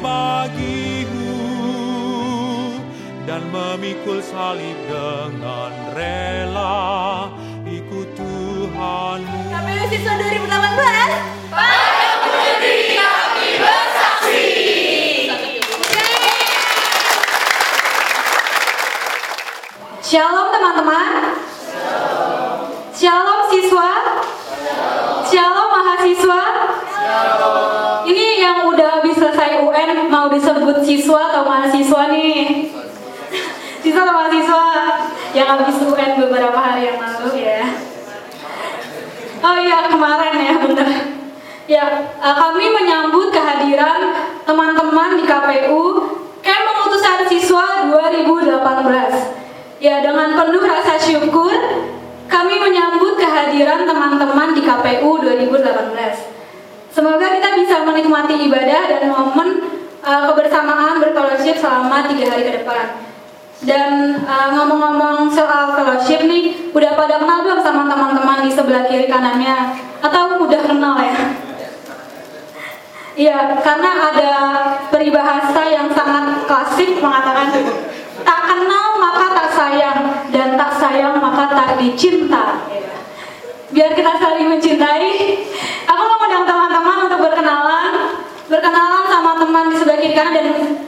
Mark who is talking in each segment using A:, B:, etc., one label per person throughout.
A: bersaksi bagimu dan memikul salib dengan rela ikut Tuhanmu.
B: KPU siswa 2018 Shalom teman-teman. Shalom siswa. Shalom mahasiswa. Ini yang udah habis selesai UN mau disebut siswa atau mahasiswa nih? Siswa atau mahasiswa yang habis UN beberapa hari yang lalu ya. Oh iya kemarin ya bener. Ya eh, kami menyambut kehadiran teman-teman di KPU Camp Pengutusan Siswa 2018. Ya dengan penuh rasa syukur kami menyambut kehadiran teman-teman di KPU 2018. Semoga kita bisa menikmati ibadah dan momen eh, kebersamaan berfellowship selama tiga hari ke depan. Dan eh, ngomong-ngomong soal fellowship nih, udah pada kenal belum sama teman-teman di sebelah kiri kanannya? Atau udah kenal ya? Iya, karena ada peribahasa yang sangat klasik mengatakan tak kenal maka tak sayang dan tak sayang maka tak dicinta. Iya. Biar kita saling mencintai, aku mau undang teman-teman berkenalan, berkenalan sama teman di sebelah kiri kanan dan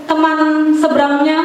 B: teman seberangnya.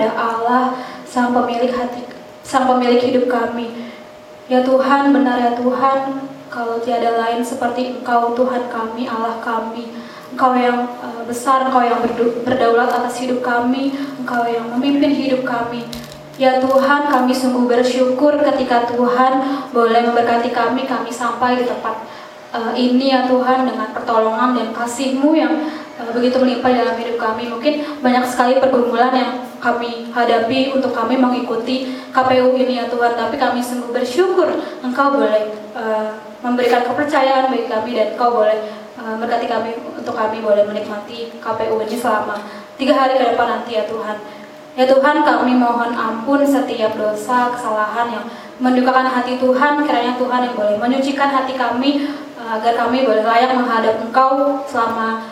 C: Kepada Allah, Sang Pemilik hati, Sang Pemilik hidup kami. Ya Tuhan, benar ya Tuhan, kalau tiada lain seperti Engkau Tuhan kami, Allah kami. Engkau yang eh, besar, Engkau yang berdaulat atas hidup kami, Engkau yang memimpin hidup kami. Ya Tuhan, kami sungguh bersyukur ketika Tuhan boleh memberkati kami, kami sampai di tempat eh, ini ya Tuhan dengan pertolongan dan kasih-Mu yang eh, begitu melimpah dalam hidup kami. Mungkin banyak sekali pergumulan yang kami hadapi untuk kami mengikuti KPU ini ya Tuhan, tapi kami sungguh bersyukur Engkau boleh eh, memberikan kepercayaan bagi kami dan Engkau boleh eh, berkati kami untuk kami boleh menikmati KPU ini selama tiga hari ke depan nanti ya Tuhan. Ya Tuhan kami mohon ampun setiap dosa, kesalahan yang mendukakan hati Tuhan Kiranya Tuhan yang boleh menyucikan hati kami eh, Agar kami boleh layak menghadap Engkau selama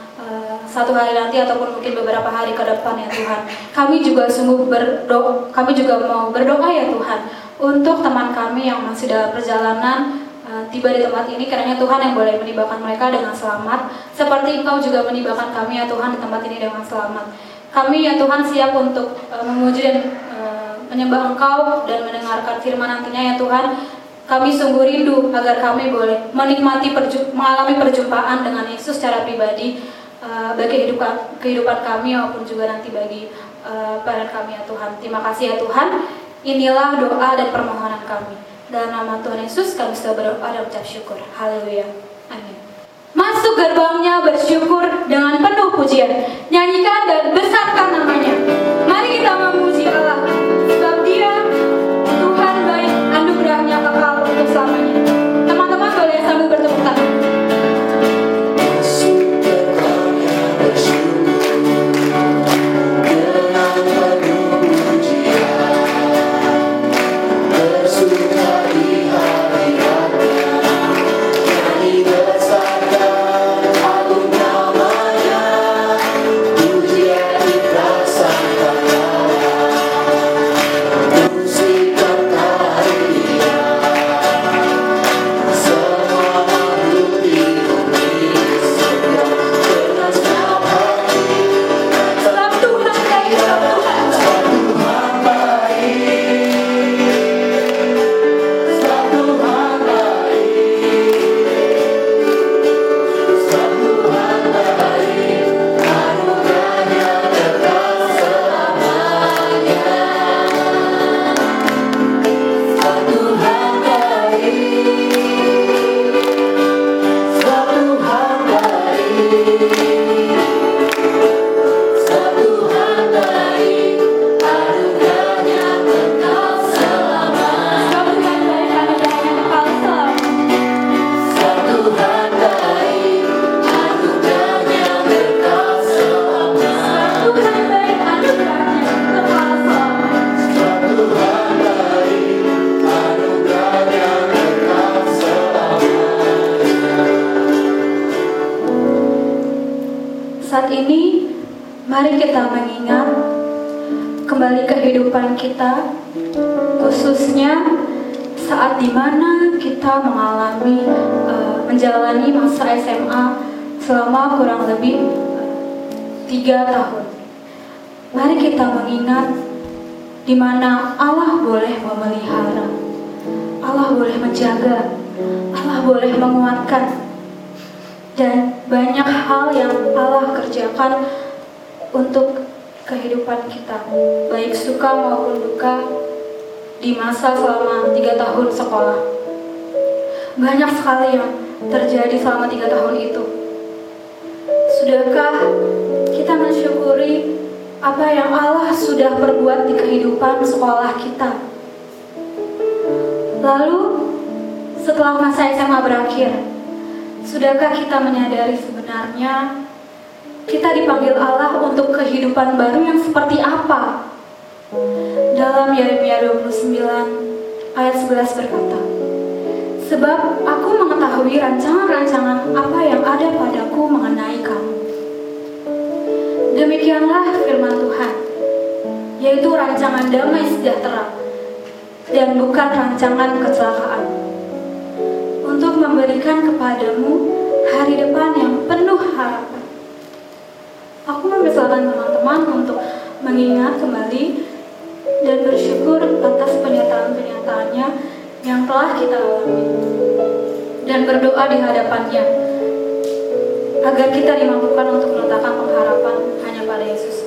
C: satu hari nanti ataupun mungkin beberapa hari ke depan ya Tuhan. Kami juga sungguh berdoa, kami juga mau berdoa ya Tuhan Untuk teman kami yang masih dalam perjalanan eh, tiba di tempat ini. Kiranya Tuhan yang boleh menibakan mereka dengan selamat. Seperti Engkau juga menibakan kami ya Tuhan di tempat ini dengan selamat. Kami ya Tuhan siap untuk eh, memuji dan eh, menyembah Engkau dan mendengarkan firman nantinya ya Tuhan. Kami sungguh rindu agar kami boleh menikmati perju- mengalami perjumpaan dengan Yesus secara pribadi eh, bagi kehidupan kehidupan kami maupun juga nanti bagi badan kami ya Tuhan. Terima kasih ya Tuhan. Inilah doa dan permohonan kami. Dalam nama Tuhan Yesus kami sudah berdoa dan ucap syukur. Haleluya. Amin. Masuk gerbangnya bersyukur dengan penuh pujian. Nyanyikan dan besarkan namanya. Boleh menguatkan, dan banyak hal yang Allah kerjakan untuk kehidupan kita, baik suka maupun duka di masa selama tiga tahun sekolah. Banyak sekali yang terjadi selama tiga tahun itu. Sudahkah kita mensyukuri apa yang Allah sudah perbuat di kehidupan sekolah kita? Lalu, setelah masa SMA berakhir, sudahkah kita menyadari sebenarnya kita dipanggil Allah untuk kehidupan baru yang seperti apa? Dalam Yeremia 29 ayat 11 berkata, Sebab aku mengetahui rancangan-rancangan apa yang ada padaku mengenai kamu. Demikianlah firman Tuhan, yaitu rancangan damai sejahtera dan bukan rancangan kecelakaan. Memberikan kepadamu hari depan yang penuh harapan. Aku mempersilakan teman-teman untuk mengingat kembali dan bersyukur atas pernyataan-pernyataannya yang telah kita alami dan berdoa di hadapannya agar kita dimampukan untuk meletakkan pengharapan hanya pada Yesus.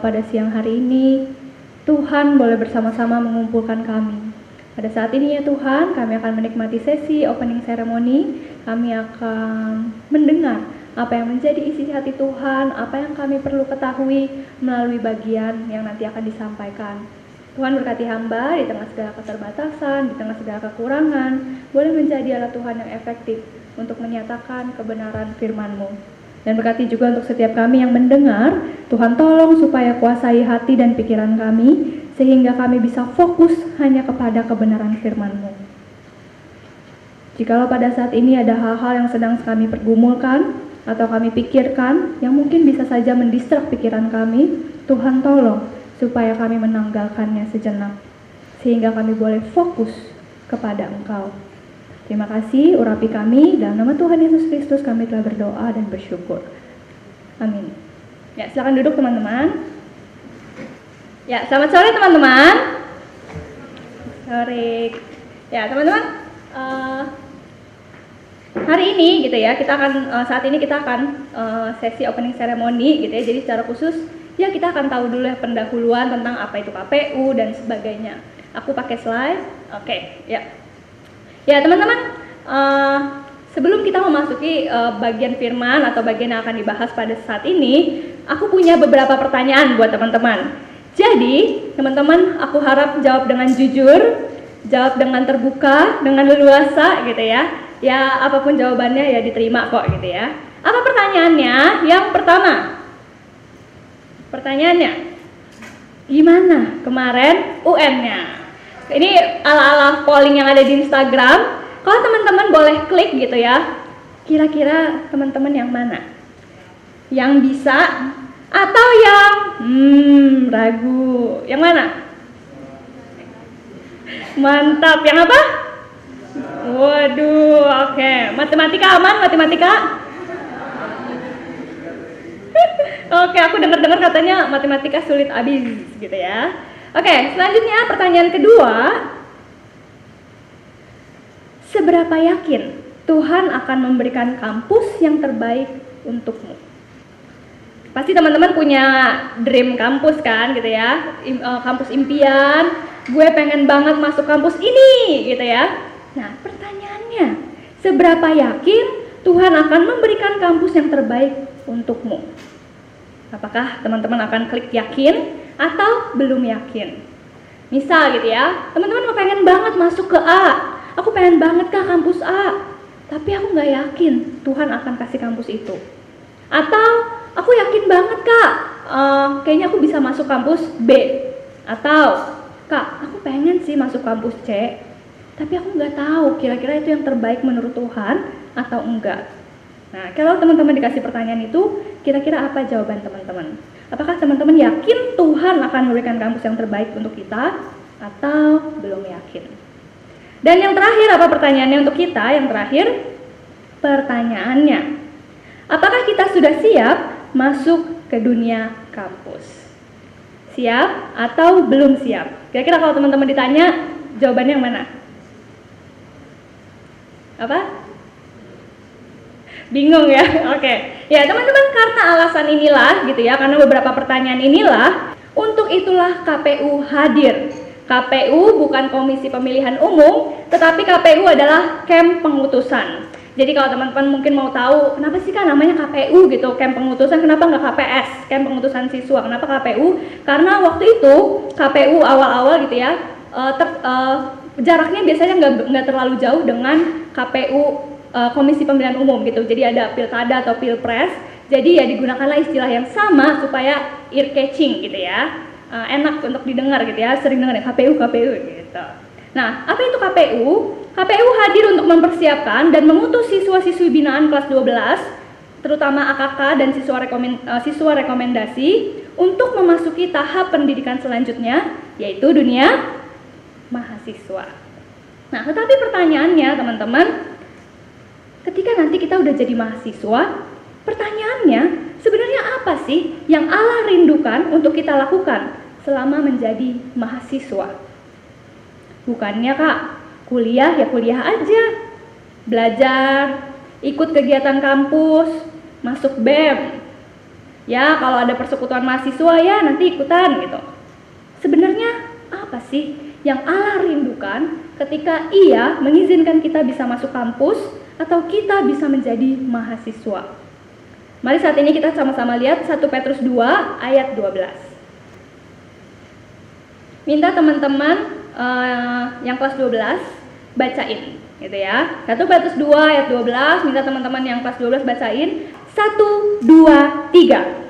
D: Pada siang hari ini Tuhan boleh bersama-sama mengumpulkan kami. Pada saat ini ya Tuhan, kami akan menikmati sesi opening ceremony. Kami akan mendengar apa yang menjadi isi hati Tuhan, apa yang kami perlu ketahui melalui bagian yang nanti akan disampaikan. Tuhan berkati hamba di tengah segala keterbatasan, di tengah segala kekurangan, boleh menjadi alat Tuhan yang efektif untuk menyatakan kebenaran firman-Mu. Dan berkati juga untuk setiap kami yang mendengar, Tuhan tolong supaya kuasai hati dan pikiran kami, sehingga kami bisa fokus hanya kepada kebenaran firman-Mu. Jikalau pada saat ini ada hal-hal yang sedang kami pergumulkan, atau kami pikirkan, yang mungkin bisa saja mendistrak pikiran kami, Tuhan tolong supaya kami menanggalkannya sejenak, sehingga kami boleh fokus kepada Engkau. Terima kasih urapi kami dalam nama Tuhan Yesus Kristus kami telah berdoa dan bersyukur. Amin. Ya, silakan duduk teman-teman. Ya, selamat sore teman-teman. Sore. Ya, teman-teman. Uh, hari ini gitu ya, kita akan uh, saat ini kita akan uh, sesi opening ceremony gitu ya. Jadi secara khusus ya kita akan tahu dulu ya pendahuluan tentang apa itu KPU dan sebagainya. Aku pakai slide. Oke, okay, ya. Ya teman-teman, uh, sebelum kita memasuki uh, bagian firman atau bagian yang akan dibahas pada saat ini, aku punya beberapa pertanyaan buat teman-teman. Jadi, teman-teman, aku harap jawab dengan jujur, jawab dengan terbuka, dengan leluasa gitu ya. Ya, apa pun jawabannya ya diterima kok gitu ya. Apa pertanyaannya? Yang pertama. Pertanyaannya, gimana kemarin UN-nya? Ini ala-ala polling yang ada di Instagram. Kalau teman-teman boleh klik gitu ya. Kira-kira teman-teman yang mana? Yang bisa atau yang hmm ragu? Yang mana? Mantap. Yang apa? Waduh, oke. Okay. Matematika aman? Matematika? oke, okay, aku dengar-dengar katanya matematika sulit abis gitu ya. Oke, selanjutnya pertanyaan kedua. Seberapa yakin Tuhan akan memberikan kampus yang terbaik untukmu? Pasti teman-teman punya dream kampus kan gitu ya, eh, kampus impian. Gue pengen banget masuk kampus ini gitu ya. Nah, pertanyaannya, seberapa yakin Tuhan akan memberikan kampus yang terbaik untukmu? Apakah teman-teman akan klik yakin atau belum yakin. Misal gitu ya, teman-teman pengen banget masuk ke A, aku pengen banget ke kampus A, tapi aku nggak yakin Tuhan akan kasih kampus itu. Atau aku yakin banget kak, uh, kayaknya aku bisa masuk kampus B. Atau kak, aku pengen sih masuk kampus C, tapi aku nggak tahu kira-kira itu yang terbaik menurut Tuhan atau enggak. Nah, kalau teman-teman dikasih pertanyaan itu, kira-kira apa jawaban teman-teman? Apakah teman-teman yakin Tuhan akan memberikan kampus yang terbaik untuk kita atau belum yakin? Dan yang terakhir apa pertanyaannya untuk kita? Yang terakhir pertanyaannya. Apakah kita sudah siap masuk ke dunia kampus? Siap atau belum siap? Kira-kira kalau teman-teman ditanya jawabannya yang mana? Apa? Bingung ya? Oke. Okay. Ya, teman-teman karena alasan inilah gitu ya, karena beberapa pertanyaan inilah untuk itulah KPU hadir. KPU bukan Komisi Pemilihan Umum, tetapi KPU adalah camp pengutusan. Jadi kalau teman-teman mungkin mau tahu kenapa sih kan namanya KPU gitu, camp pengutusan, kenapa nggak KPS, camp pengutusan siswa, kenapa KPU? Karena waktu itu KPU awal-awal gitu ya, uh, ter, uh, jaraknya biasanya nggak nggak terlalu jauh dengan KPU uh, Komisi Pemilihan Umum gitu. Jadi ada pilkada atau pilpres. Jadi ya digunakanlah istilah yang sama supaya ear catching gitu ya. Uh, enak untuk didengar gitu ya, sering dengar ya KPU KPU gitu. Nah, apa itu KPU? KPU hadir untuk mempersiapkan dan mengutus siswa-siswi binaan kelas 12 terutama AKK dan siswa, rekomend, uh, siswa rekomendasi untuk memasuki tahap pendidikan selanjutnya yaitu dunia mahasiswa. Nah, tetapi pertanyaannya teman-teman, ketika nanti kita udah jadi mahasiswa, pertanyaannya sebenarnya apa sih yang Allah rindukan untuk kita lakukan selama menjadi mahasiswa? Bukannya kak, kuliah ya kuliah aja, belajar, ikut kegiatan kampus, masuk BEM. Ya, kalau ada persekutuan mahasiswa ya nanti ikutan gitu. Sebenarnya apa sih yang Allah rindukan ketika Ia mengizinkan kita bisa masuk kampus atau kita bisa menjadi mahasiswa? Mari saat ini kita sama-sama lihat 1 Petrus 2 ayat 12. Minta teman-teman uh, yang kelas 12 bacain gitu ya. 1 Petrus 2 ayat 12, minta teman-teman yang kelas 12 bacain. 1 2 3.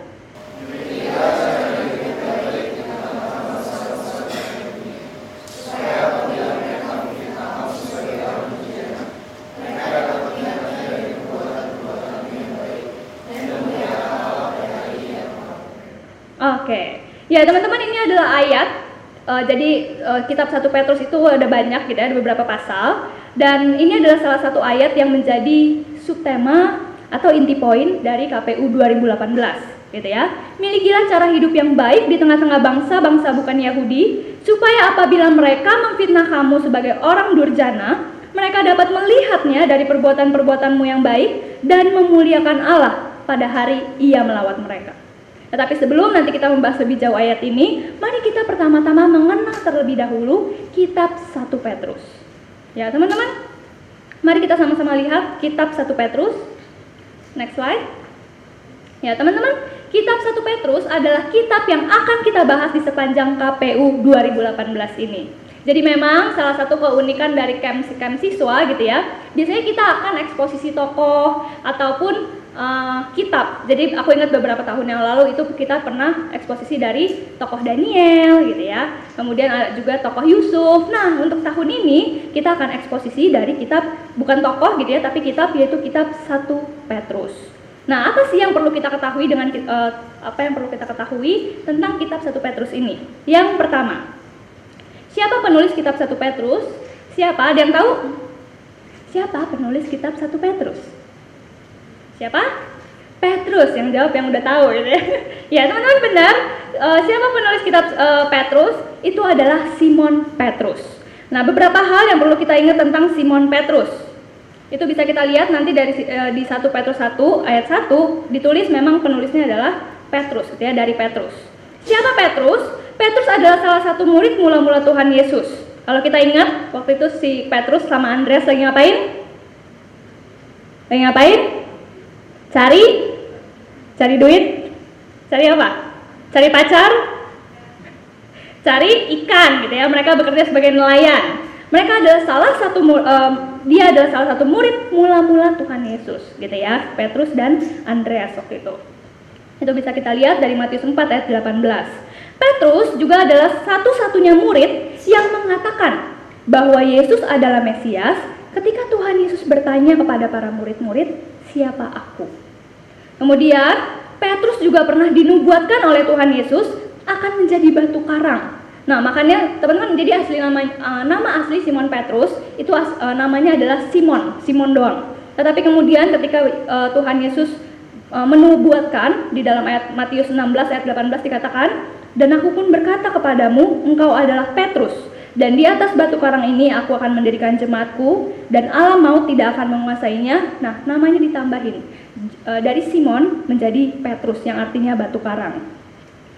D: Oke, ya teman-teman ini adalah ayat. Uh, jadi uh, kitab 1 Petrus itu ada banyak gitu ya, ada beberapa pasal. Dan ini adalah salah satu ayat yang menjadi subtema atau inti poin dari KPU 2018 gitu ya. Milikilah cara hidup yang baik di tengah-tengah bangsa-bangsa bukan Yahudi, supaya apabila mereka memfitnah kamu sebagai orang durjana, mereka dapat melihatnya dari perbuatan-perbuatanmu yang baik dan memuliakan Allah pada hari ia melawat mereka. Tetapi sebelum nanti kita membahas lebih jauh ayat ini, mari kita pertama-tama mengenal terlebih dahulu kitab 1 Petrus. Ya, teman-teman. Mari kita sama-sama lihat kitab 1 Petrus. Next slide. Ya, teman-teman, kitab 1 Petrus adalah kitab yang akan kita bahas di sepanjang KPU 2018 ini. Jadi memang salah satu keunikan dari camp, camp siswa gitu ya, biasanya kita akan eksposisi tokoh ataupun uh, kitab. Jadi aku ingat beberapa tahun yang lalu itu kita pernah eksposisi dari tokoh Daniel gitu ya. Kemudian ada juga tokoh Yusuf. Nah, untuk tahun ini kita akan eksposisi dari kitab bukan tokoh gitu ya, tapi kitab yaitu kitab 1 Petrus. Nah, apa sih yang perlu kita ketahui dengan uh, apa yang perlu kita ketahui tentang kitab 1 Petrus ini? Yang pertama, siapa penulis kitab 1 Petrus? Siapa? Ada yang tahu? Siapa penulis kitab 1 Petrus? Siapa? Petrus yang jawab yang udah tahu gitu ya. ya teman-teman benar. Uh, siapa penulis kitab uh, Petrus? Itu adalah Simon Petrus. Nah beberapa hal yang perlu kita ingat tentang Simon Petrus. Itu bisa kita lihat nanti dari uh, di 1 Petrus 1 ayat 1 ditulis memang penulisnya adalah Petrus, gitu ya dari Petrus. Siapa Petrus? Petrus adalah salah satu murid mula-mula Tuhan Yesus. Kalau kita ingat waktu itu si Petrus sama Andreas lagi ngapain? Lagi ngapain? Cari cari duit, cari apa? Cari pacar, cari ikan gitu ya. Mereka bekerja sebagai nelayan. Mereka adalah salah satu um, dia adalah salah satu murid mula-mula Tuhan Yesus gitu ya. Petrus dan Andreas waktu itu. Itu bisa kita lihat dari Matius 4 ayat 18. Petrus juga adalah satu-satunya murid yang mengatakan bahwa Yesus adalah Mesias ketika Tuhan Yesus bertanya kepada para murid-murid, "Siapa aku?" Kemudian Petrus juga pernah dinubuatkan oleh Tuhan Yesus akan menjadi batu karang. Nah, makanya teman-teman jadi asli nama uh, nama asli Simon Petrus itu as, uh, namanya adalah Simon, Simon doang. Tetapi kemudian ketika uh, Tuhan Yesus menubuatkan di dalam ayat Matius 16 ayat 18 dikatakan, "Dan aku pun berkata kepadamu, engkau adalah Petrus, dan di atas batu karang ini aku akan mendirikan jemaatku dan alam maut tidak akan menguasainya. Nah, namanya ditambahin e, dari Simon menjadi Petrus yang artinya batu karang.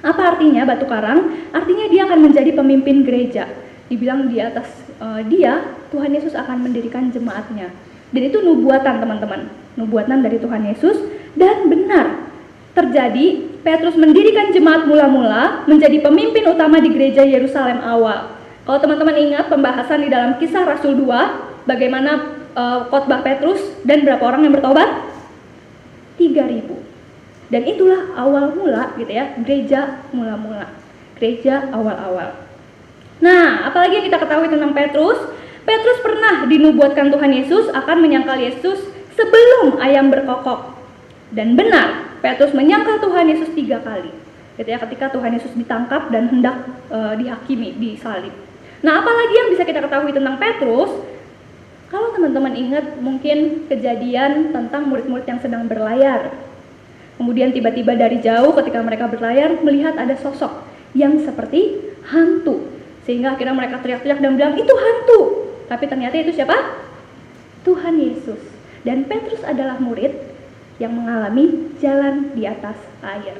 D: Apa artinya batu karang? Artinya dia akan menjadi pemimpin gereja. Dibilang di atas e, dia Tuhan Yesus akan mendirikan jemaatnya. Dan itu nubuatan teman-teman, nubuatan dari Tuhan Yesus dan benar terjadi Petrus mendirikan jemaat mula-mula menjadi pemimpin utama di gereja Yerusalem awal. Kalau teman-teman ingat pembahasan di dalam kisah Rasul 2, bagaimana uh, khotbah Petrus dan berapa orang yang bertobat? 3000. Dan itulah awal mula gitu ya, gereja mula-mula. Gereja awal-awal. Nah, apalagi yang kita ketahui tentang Petrus? Petrus pernah dinubuatkan Tuhan Yesus akan menyangkal Yesus sebelum ayam berkokok. Dan benar, Petrus menyangkal Tuhan Yesus tiga kali. Gitu ya, ketika Tuhan Yesus ditangkap dan hendak uh, dihakimi, disalib. Nah, apalagi yang bisa kita ketahui tentang Petrus? Kalau teman-teman ingat mungkin kejadian tentang murid-murid yang sedang berlayar. Kemudian tiba-tiba dari jauh ketika mereka berlayar melihat ada sosok yang seperti hantu. Sehingga akhirnya mereka teriak-teriak dan bilang, itu hantu. Tapi ternyata itu siapa? Tuhan Yesus. Dan Petrus adalah murid yang mengalami jalan di atas air.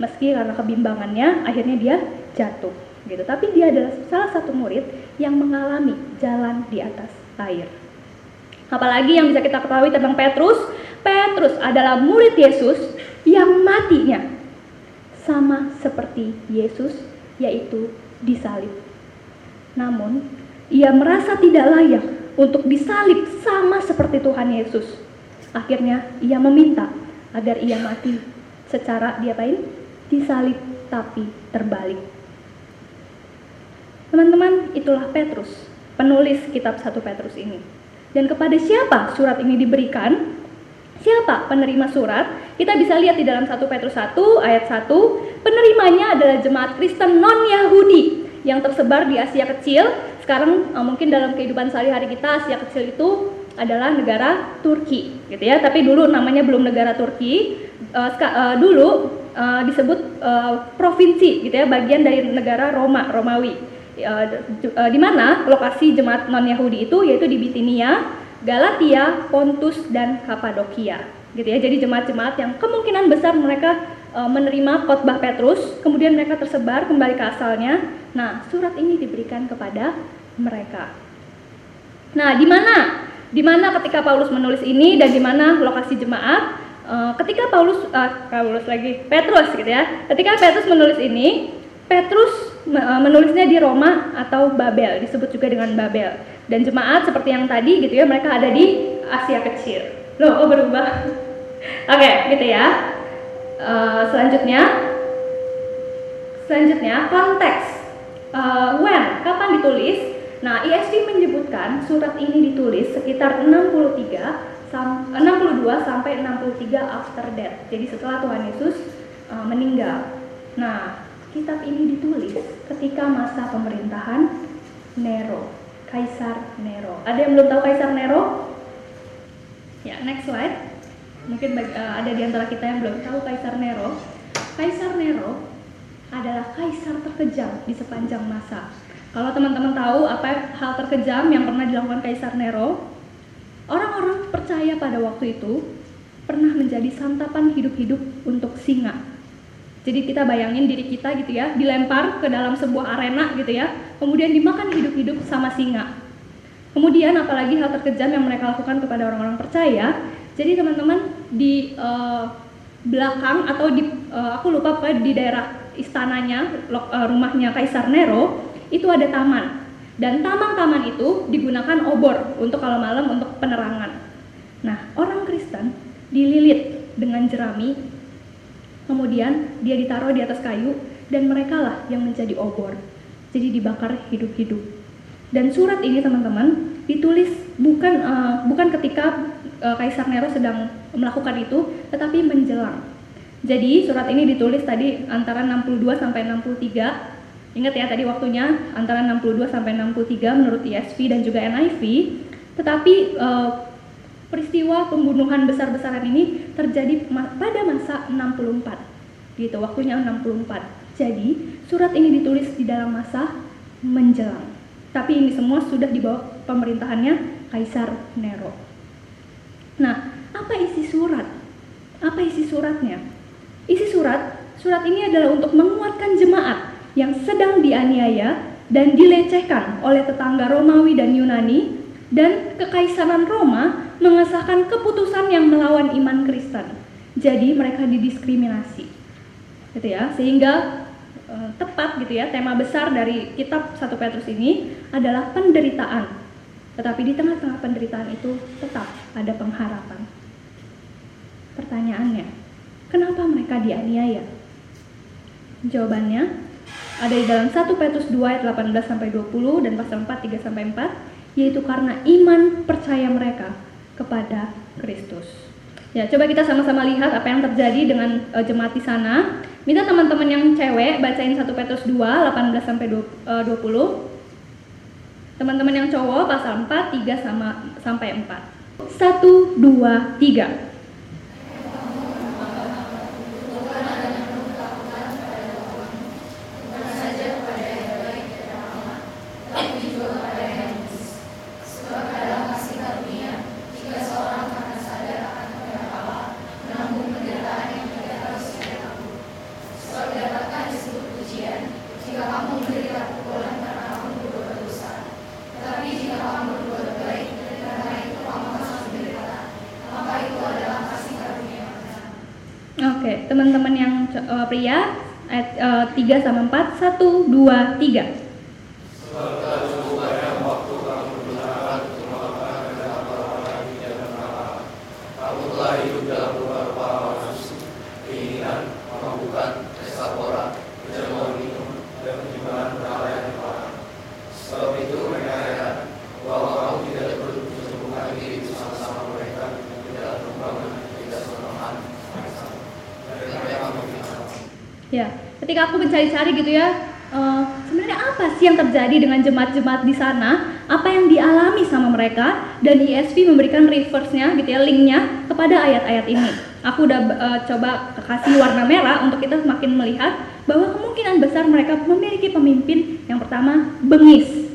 D: Meski karena kebimbangannya akhirnya dia jatuh gitu. Tapi dia adalah salah satu murid yang mengalami jalan di atas air. Apalagi yang bisa kita ketahui tentang Petrus, Petrus adalah murid Yesus yang matinya sama seperti Yesus yaitu disalib. Namun, ia merasa tidak layak untuk disalib sama seperti Tuhan Yesus. Akhirnya ia meminta agar ia mati secara diapain? Disalib tapi terbalik. Teman-teman, itulah Petrus, penulis kitab 1 Petrus ini. Dan kepada siapa surat ini diberikan? Siapa penerima surat? Kita bisa lihat di dalam 1 Petrus 1 ayat 1, penerimanya adalah jemaat Kristen non-Yahudi yang tersebar di Asia Kecil. Sekarang uh, mungkin dalam kehidupan sehari-hari kita Asia Kecil itu adalah negara Turki, gitu ya. Tapi dulu namanya belum negara Turki. Uh, uh, dulu disebut provinsi, gitu ya, bagian dari negara Roma, Romawi. Uh, di mana lokasi jemaat non-Yahudi itu yaitu di Bitinia, Galatia, Pontus dan Kapadokia. Gitu ya. Jadi jemaat-jemaat yang kemungkinan besar mereka uh, menerima khotbah Petrus, kemudian mereka tersebar kembali ke asalnya. Nah, surat ini diberikan kepada mereka. Nah, di mana? Di mana ketika Paulus menulis ini dan di mana lokasi jemaat? Uh, ketika Paulus uh, Paulus lagi Petrus gitu ya. Ketika Petrus menulis ini, Petrus menulisnya di Roma atau Babel, disebut juga dengan Babel. Dan jemaat seperti yang tadi gitu ya, mereka ada di Asia Kecil. Loh, oh berubah. Oke, okay, gitu ya. Uh, selanjutnya, selanjutnya konteks uh, when, kapan ditulis? Nah, ISD menyebutkan surat ini ditulis sekitar 63 sam 62 sampai 63 after death. Jadi setelah Tuhan Yesus uh, meninggal. Nah, kitab ini ditulis ketika masa pemerintahan Nero, Kaisar Nero. Ada yang belum tahu Kaisar Nero? Ya, next slide. Mungkin uh, ada di antara kita yang belum tahu Kaisar Nero. Kaisar Nero adalah kaisar terkejam di sepanjang masa. Kalau teman-teman tahu apa hal terkejam yang pernah dilakukan Kaisar Nero, orang-orang percaya pada waktu itu pernah menjadi santapan hidup-hidup untuk singa. Jadi kita bayangin diri kita gitu ya, dilempar ke dalam sebuah arena gitu ya, kemudian dimakan hidup-hidup sama singa. Kemudian apalagi hal terkejam yang mereka lakukan kepada orang-orang percaya, jadi teman-teman di uh, belakang atau di uh, aku lupa apa di daerah istananya, uh, rumahnya Kaisar Nero, itu ada taman. Dan taman-taman itu digunakan obor untuk kalau malam untuk penerangan. Nah, orang Kristen dililit dengan jerami, kemudian dia ditaruh di atas kayu, dan mereka lah yang menjadi obor. Jadi dibakar hidup-hidup. Dan surat ini teman-teman ditulis bukan uh, bukan ketika uh, Kaisar Nero sedang melakukan itu, tetapi menjelang jadi surat ini ditulis tadi antara 62 sampai 63. Ingat ya tadi waktunya antara 62 sampai 63 menurut ESV dan juga NIV. Tetapi eh, peristiwa pembunuhan besar-besaran ini terjadi pada masa 64. Gitu, waktunya 64. Jadi, surat ini ditulis di dalam masa menjelang. Tapi ini semua sudah di bawah pemerintahannya Kaisar Nero. Nah, apa isi surat? Apa isi suratnya? Isi surat, surat ini adalah untuk menguatkan jemaat yang sedang dianiaya dan dilecehkan oleh tetangga Romawi dan Yunani dan kekaisaran Roma mengesahkan keputusan yang melawan iman Kristen. Jadi mereka didiskriminasi. Gitu ya, sehingga e, tepat gitu ya, tema besar dari kitab 1 Petrus ini adalah penderitaan. Tetapi di tengah-tengah penderitaan itu tetap ada pengharapan. Pertanyaannya, Kenapa mereka dianiaya? Jawabannya ada di dalam 1 Petrus 2 ayat 18 sampai 20 dan pasal 4 3 sampai 4 yaitu karena iman percaya mereka kepada Kristus. Ya, coba kita sama-sama lihat apa yang terjadi dengan uh, jemaat di sana. Minta teman-teman yang cewek bacain 1 Petrus 2 18 sampai 20. E, teman-teman yang cowok pasal 4 3 sama sampai 4. 1 2 3. 3 sama 4, 1, 2, 3. Yeah ketika aku mencari-cari gitu ya, uh, sebenarnya apa sih yang terjadi dengan jemaat-jemaat di sana? Apa yang dialami sama mereka? Dan ESV memberikan reverse-nya gitu ya, linknya kepada ayat-ayat ini. Aku udah uh, coba kasih warna merah untuk kita semakin melihat bahwa kemungkinan besar mereka memiliki pemimpin yang pertama bengis,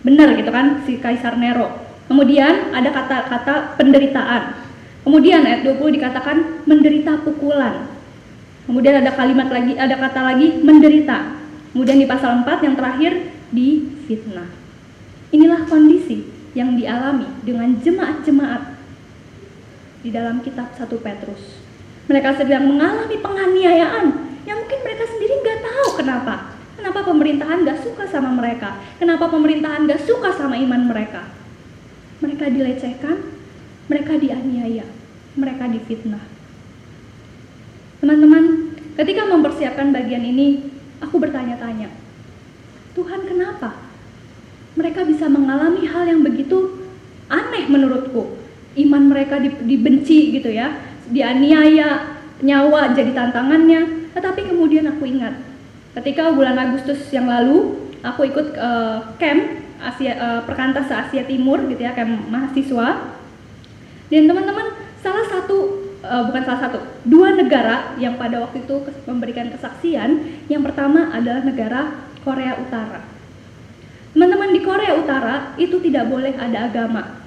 D: benar gitu kan si Kaisar Nero. Kemudian ada kata-kata penderitaan. Kemudian ayat 20 dikatakan menderita pukulan. Kemudian ada kalimat lagi, ada kata lagi menderita. Kemudian di pasal 4 yang terakhir di fitnah. Inilah kondisi yang dialami dengan jemaat-jemaat di dalam kitab 1 Petrus. Mereka sedang mengalami penganiayaan yang mungkin mereka sendiri nggak tahu kenapa. Kenapa pemerintahan nggak suka sama mereka? Kenapa pemerintahan nggak suka sama iman mereka? Mereka dilecehkan, mereka dianiaya, mereka difitnah. Teman-teman, ketika mempersiapkan bagian ini, aku bertanya-tanya, Tuhan kenapa? Mereka bisa mengalami hal yang begitu aneh menurutku. Iman mereka dibenci gitu ya, dianiaya, nyawa jadi tantangannya. Tetapi kemudian aku ingat, ketika bulan Agustus yang lalu, aku ikut uh, camp Asia uh, perkantas Asia Timur gitu ya, camp mahasiswa. Dan teman-teman, salah satu uh, bukan salah satu, dua negara yang pada waktu itu memberikan kesaksian. Yang pertama adalah negara Korea Utara. Teman-teman di Korea Utara itu tidak boleh ada agama.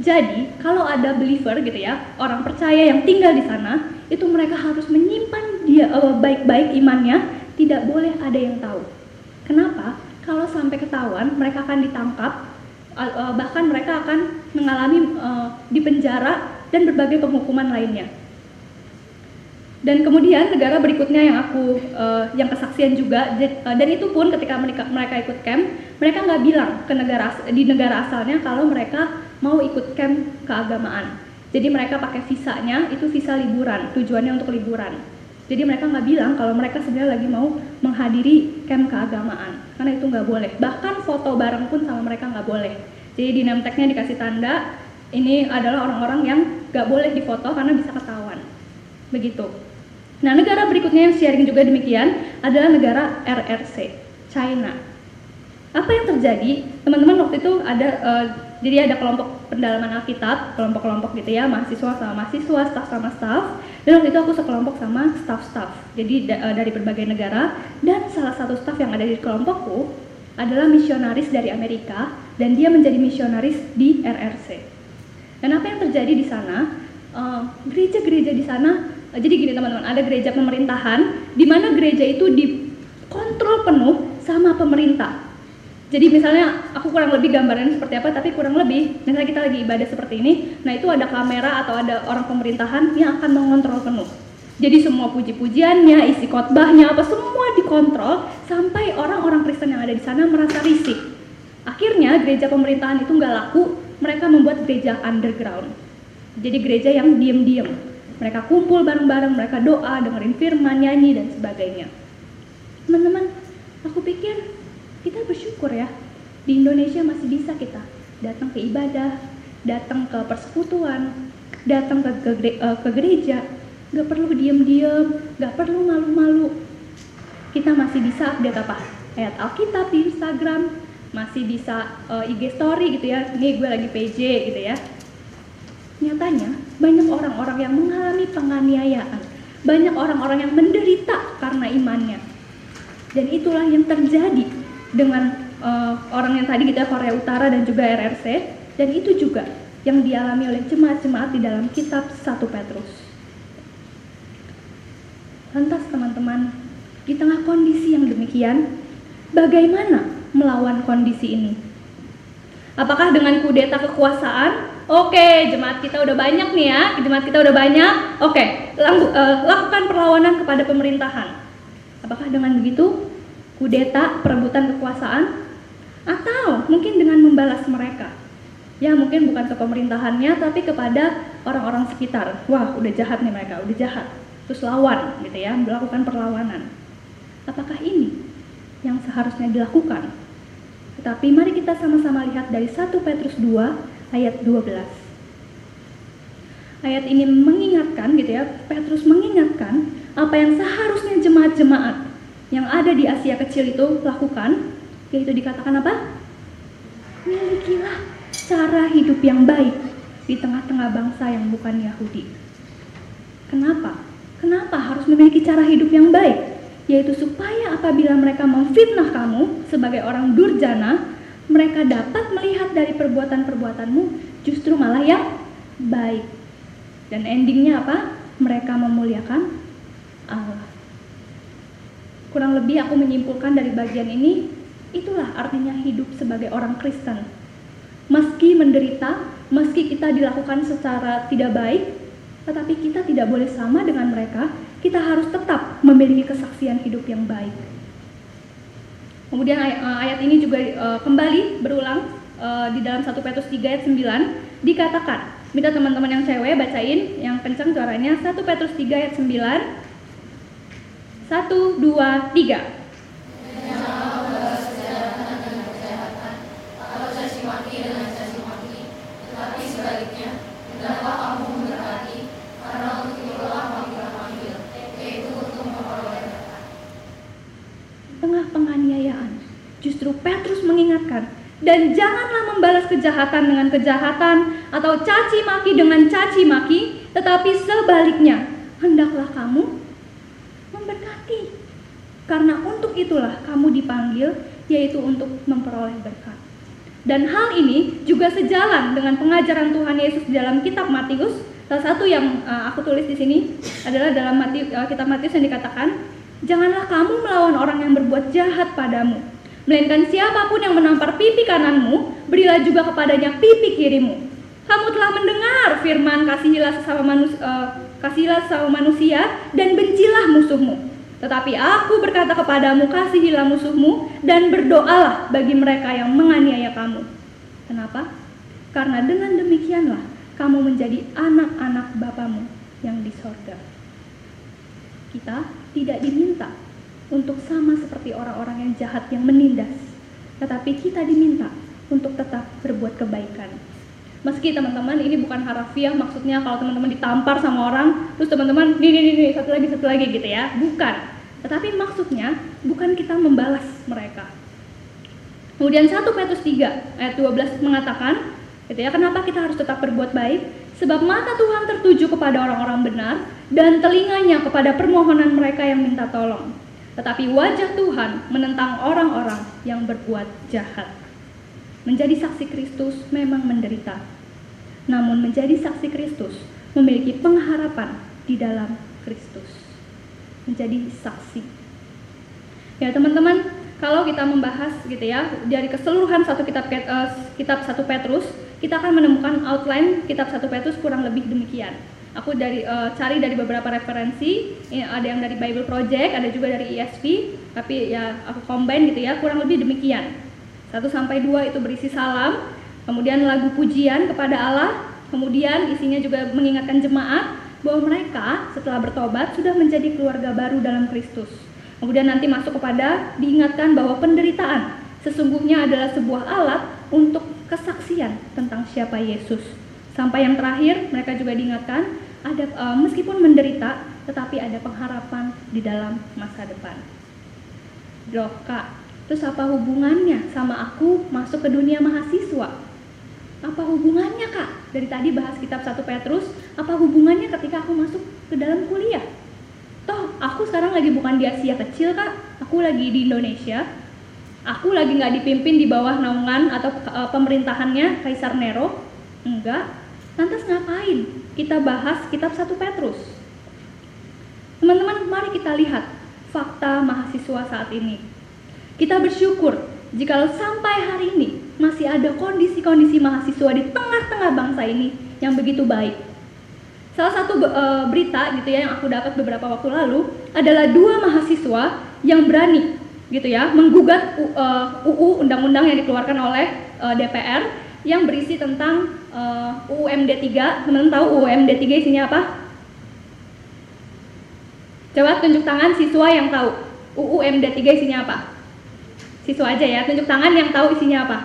D: Jadi kalau ada believer gitu ya, orang percaya yang tinggal di sana, itu mereka harus menyimpan dia uh, baik-baik imannya, tidak boleh ada yang tahu. Kenapa? Kalau sampai ketahuan, mereka akan ditangkap, uh, bahkan mereka akan mengalami uh, di penjara dan berbagai penghukuman lainnya. Dan kemudian negara berikutnya yang aku uh, yang kesaksian juga dan itu pun ketika mereka mereka ikut camp mereka nggak bilang ke negara di negara asalnya kalau mereka mau ikut camp keagamaan. Jadi mereka pakai visanya itu visa liburan tujuannya untuk liburan. Jadi mereka nggak bilang kalau mereka sebenarnya lagi mau menghadiri camp keagamaan karena itu nggak boleh. Bahkan foto bareng pun sama mereka nggak boleh. Jadi di nemteknya dikasih tanda ini adalah orang-orang yang gak boleh difoto karena bisa ketahuan. Begitu. Nah, negara berikutnya yang sharing juga demikian adalah negara RRC, China. Apa yang terjadi? Teman-teman waktu itu ada uh, jadi ada kelompok pendalaman Alkitab, kelompok-kelompok gitu ya, mahasiswa sama mahasiswa, staff sama staff. Dan waktu itu aku sekelompok sama staff-staff. Jadi da uh, dari berbagai negara dan salah satu staff yang ada di kelompokku adalah misionaris dari Amerika dan dia menjadi misionaris di RRC. Dan apa yang terjadi di sana? Eh, gereja-gereja uh, di sana, uh, jadi gini teman-teman, ada gereja pemerintahan, di mana gereja itu dikontrol penuh sama pemerintah. Jadi misalnya aku kurang lebih gambarannya seperti apa, tapi kurang lebih misalnya kita lagi ibadah seperti ini, nah itu ada kamera atau ada orang pemerintahan yang akan mengontrol penuh. Jadi semua puji-pujiannya, isi khotbahnya, apa semua dikontrol sampai orang-orang Kristen yang ada di sana merasa risih. Akhirnya gereja pemerintahan itu nggak laku, mereka membuat gereja underground. Jadi gereja yang diam-diam. Mereka kumpul bareng-bareng, mereka doa, dengerin firman, nyanyi, dan sebagainya. Teman-teman, aku pikir kita bersyukur ya, di Indonesia masih bisa kita datang ke ibadah, datang ke persekutuan, datang ke, ke, eh, ke gereja, gak perlu diam-diam, gak perlu malu-malu. Kita masih bisa update apa? Ayat Alkitab di Instagram, masih bisa uh, eh, IG story gitu ya. Ini gue lagi PJ gitu ya. Nyatanya banyak orang-orang yang mengalami penganiayaan. Banyak orang-orang yang menderita karena imannya. Dan itulah yang terjadi dengan uh, orang yang tadi kita Korea Utara dan juga RRC dan itu juga yang dialami oleh jemaat-jemaat di dalam kitab 1 Petrus. Lantas teman-teman di tengah kondisi yang demikian bagaimana melawan kondisi ini? Apakah dengan kudeta kekuasaan Oke, jemaat kita udah banyak nih ya. Jemaat kita udah banyak. Oke, lang- eh, lakukan perlawanan kepada pemerintahan. Apakah dengan begitu kudeta, perebutan kekuasaan atau mungkin dengan membalas mereka? Ya, mungkin bukan ke pemerintahannya tapi kepada orang-orang sekitar. Wah, udah jahat nih mereka, udah jahat. Terus lawan gitu ya, melakukan perlawanan. Apakah ini yang seharusnya dilakukan? Tetapi mari kita sama-sama lihat dari 1 Petrus 2 ayat 12. Ayat ini mengingatkan gitu ya, Petrus mengingatkan apa yang seharusnya jemaat-jemaat yang ada di Asia kecil itu lakukan, yaitu dikatakan apa? Milikilah cara hidup yang baik di tengah-tengah bangsa yang bukan Yahudi. Kenapa? Kenapa harus memiliki cara hidup yang baik? Yaitu supaya apabila mereka memfitnah kamu sebagai orang durjana, mereka dapat melihat dari perbuatan-perbuatanmu justru malah yang baik. Dan endingnya apa? Mereka memuliakan Allah. Kurang lebih aku menyimpulkan dari bagian ini, itulah artinya hidup sebagai orang Kristen. Meski menderita, meski kita dilakukan secara tidak baik, tetapi kita tidak boleh sama dengan mereka, kita harus tetap memiliki kesaksian hidup yang baik. Kemudian ayat, ayat ini juga uh, kembali berulang uh, di dalam 1 Petrus 3 ayat 9 dikatakan, minta teman-teman yang cewek bacain yang kencang suaranya 1 Petrus 3 ayat 9 1 2 3 tengah penganiayaan. Justru Petrus mengingatkan, dan janganlah membalas kejahatan dengan kejahatan atau caci maki dengan caci maki, tetapi sebaliknya, hendaklah kamu memberkati. Karena untuk itulah kamu dipanggil, yaitu untuk memperoleh berkat. Dan hal ini juga sejalan dengan pengajaran Tuhan Yesus di dalam kitab Matius. Salah satu yang uh, aku tulis di sini adalah dalam uh, kitab Matius yang dikatakan, Janganlah kamu melawan orang yang berbuat jahat padamu, melainkan siapa pun yang menampar pipi kananmu, berilah juga kepadanya pipi kirimu. Kamu telah mendengar firman kasihilah sesama manusia, uh, kasihilah sesama manusia dan bencilah musuhmu. Tetapi aku berkata kepadamu, kasihilah musuhmu dan berdoalah bagi mereka yang menganiaya kamu. Kenapa? Karena dengan demikianlah kamu menjadi anak-anak Bapamu yang di sorga. Kita tidak diminta untuk sama seperti orang-orang yang jahat yang menindas, tetapi kita diminta untuk tetap berbuat kebaikan. Meski teman-teman ini bukan harafiah, maksudnya kalau teman-teman ditampar sama orang, terus teman-teman nih nih nih satu lagi satu lagi gitu ya, bukan. Tetapi maksudnya bukan kita membalas mereka. Kemudian 1 Petrus 3 ayat 12 mengatakan, gitu ya, kenapa kita harus tetap berbuat baik? Sebab mata Tuhan tertuju kepada orang-orang benar dan telinganya kepada permohonan mereka yang minta tolong. Tetapi wajah Tuhan menentang orang-orang yang berbuat jahat. Menjadi saksi Kristus memang menderita. Namun menjadi saksi Kristus memiliki pengharapan di dalam Kristus. Menjadi saksi. Ya teman-teman, kalau kita membahas gitu ya dari keseluruhan satu kitab uh, kitab satu Petrus, kita akan menemukan outline kitab satu Petrus kurang lebih demikian. Aku dari uh, cari dari beberapa referensi, ya, ada yang dari Bible Project, ada juga dari ESV, tapi ya aku combine gitu ya, kurang lebih demikian. 1 sampai 2 itu berisi salam, kemudian lagu pujian kepada Allah, kemudian isinya juga mengingatkan jemaat bahwa mereka setelah bertobat sudah menjadi keluarga baru dalam Kristus. Kemudian nanti masuk kepada diingatkan bahwa penderitaan sesungguhnya adalah sebuah alat untuk kesaksian tentang siapa Yesus. Sampai yang terakhir, mereka juga diingatkan ada uh, meskipun menderita, tetapi ada pengharapan di dalam masa depan. Loh, Kak, terus apa hubungannya sama aku masuk ke dunia mahasiswa? Apa hubungannya, Kak? Dari tadi bahas kitab 1 Petrus, apa hubungannya ketika aku masuk ke dalam kuliah? Toh, aku sekarang lagi bukan di Asia kecil, Kak. Aku lagi di Indonesia. Aku lagi nggak dipimpin di bawah naungan atau uh, pemerintahannya Kaisar Nero. Enggak, Lantas ngapain kita bahas kitab 1 Petrus? Teman-teman, mari kita lihat fakta mahasiswa saat ini. Kita bersyukur jika sampai hari ini masih ada kondisi-kondisi mahasiswa di tengah-tengah bangsa ini yang begitu baik. Salah satu uh, berita gitu ya yang aku dapat beberapa waktu lalu adalah dua mahasiswa yang berani gitu ya menggugat UU undang-undang yang dikeluarkan oleh uh, DPR yang berisi tentang uh, UU MD 3. Teman-teman tahu UU MD 3 isinya apa? Coba tunjuk tangan siswa yang tahu. UU MD 3 isinya apa? Siswa aja ya, tunjuk tangan yang tahu isinya apa.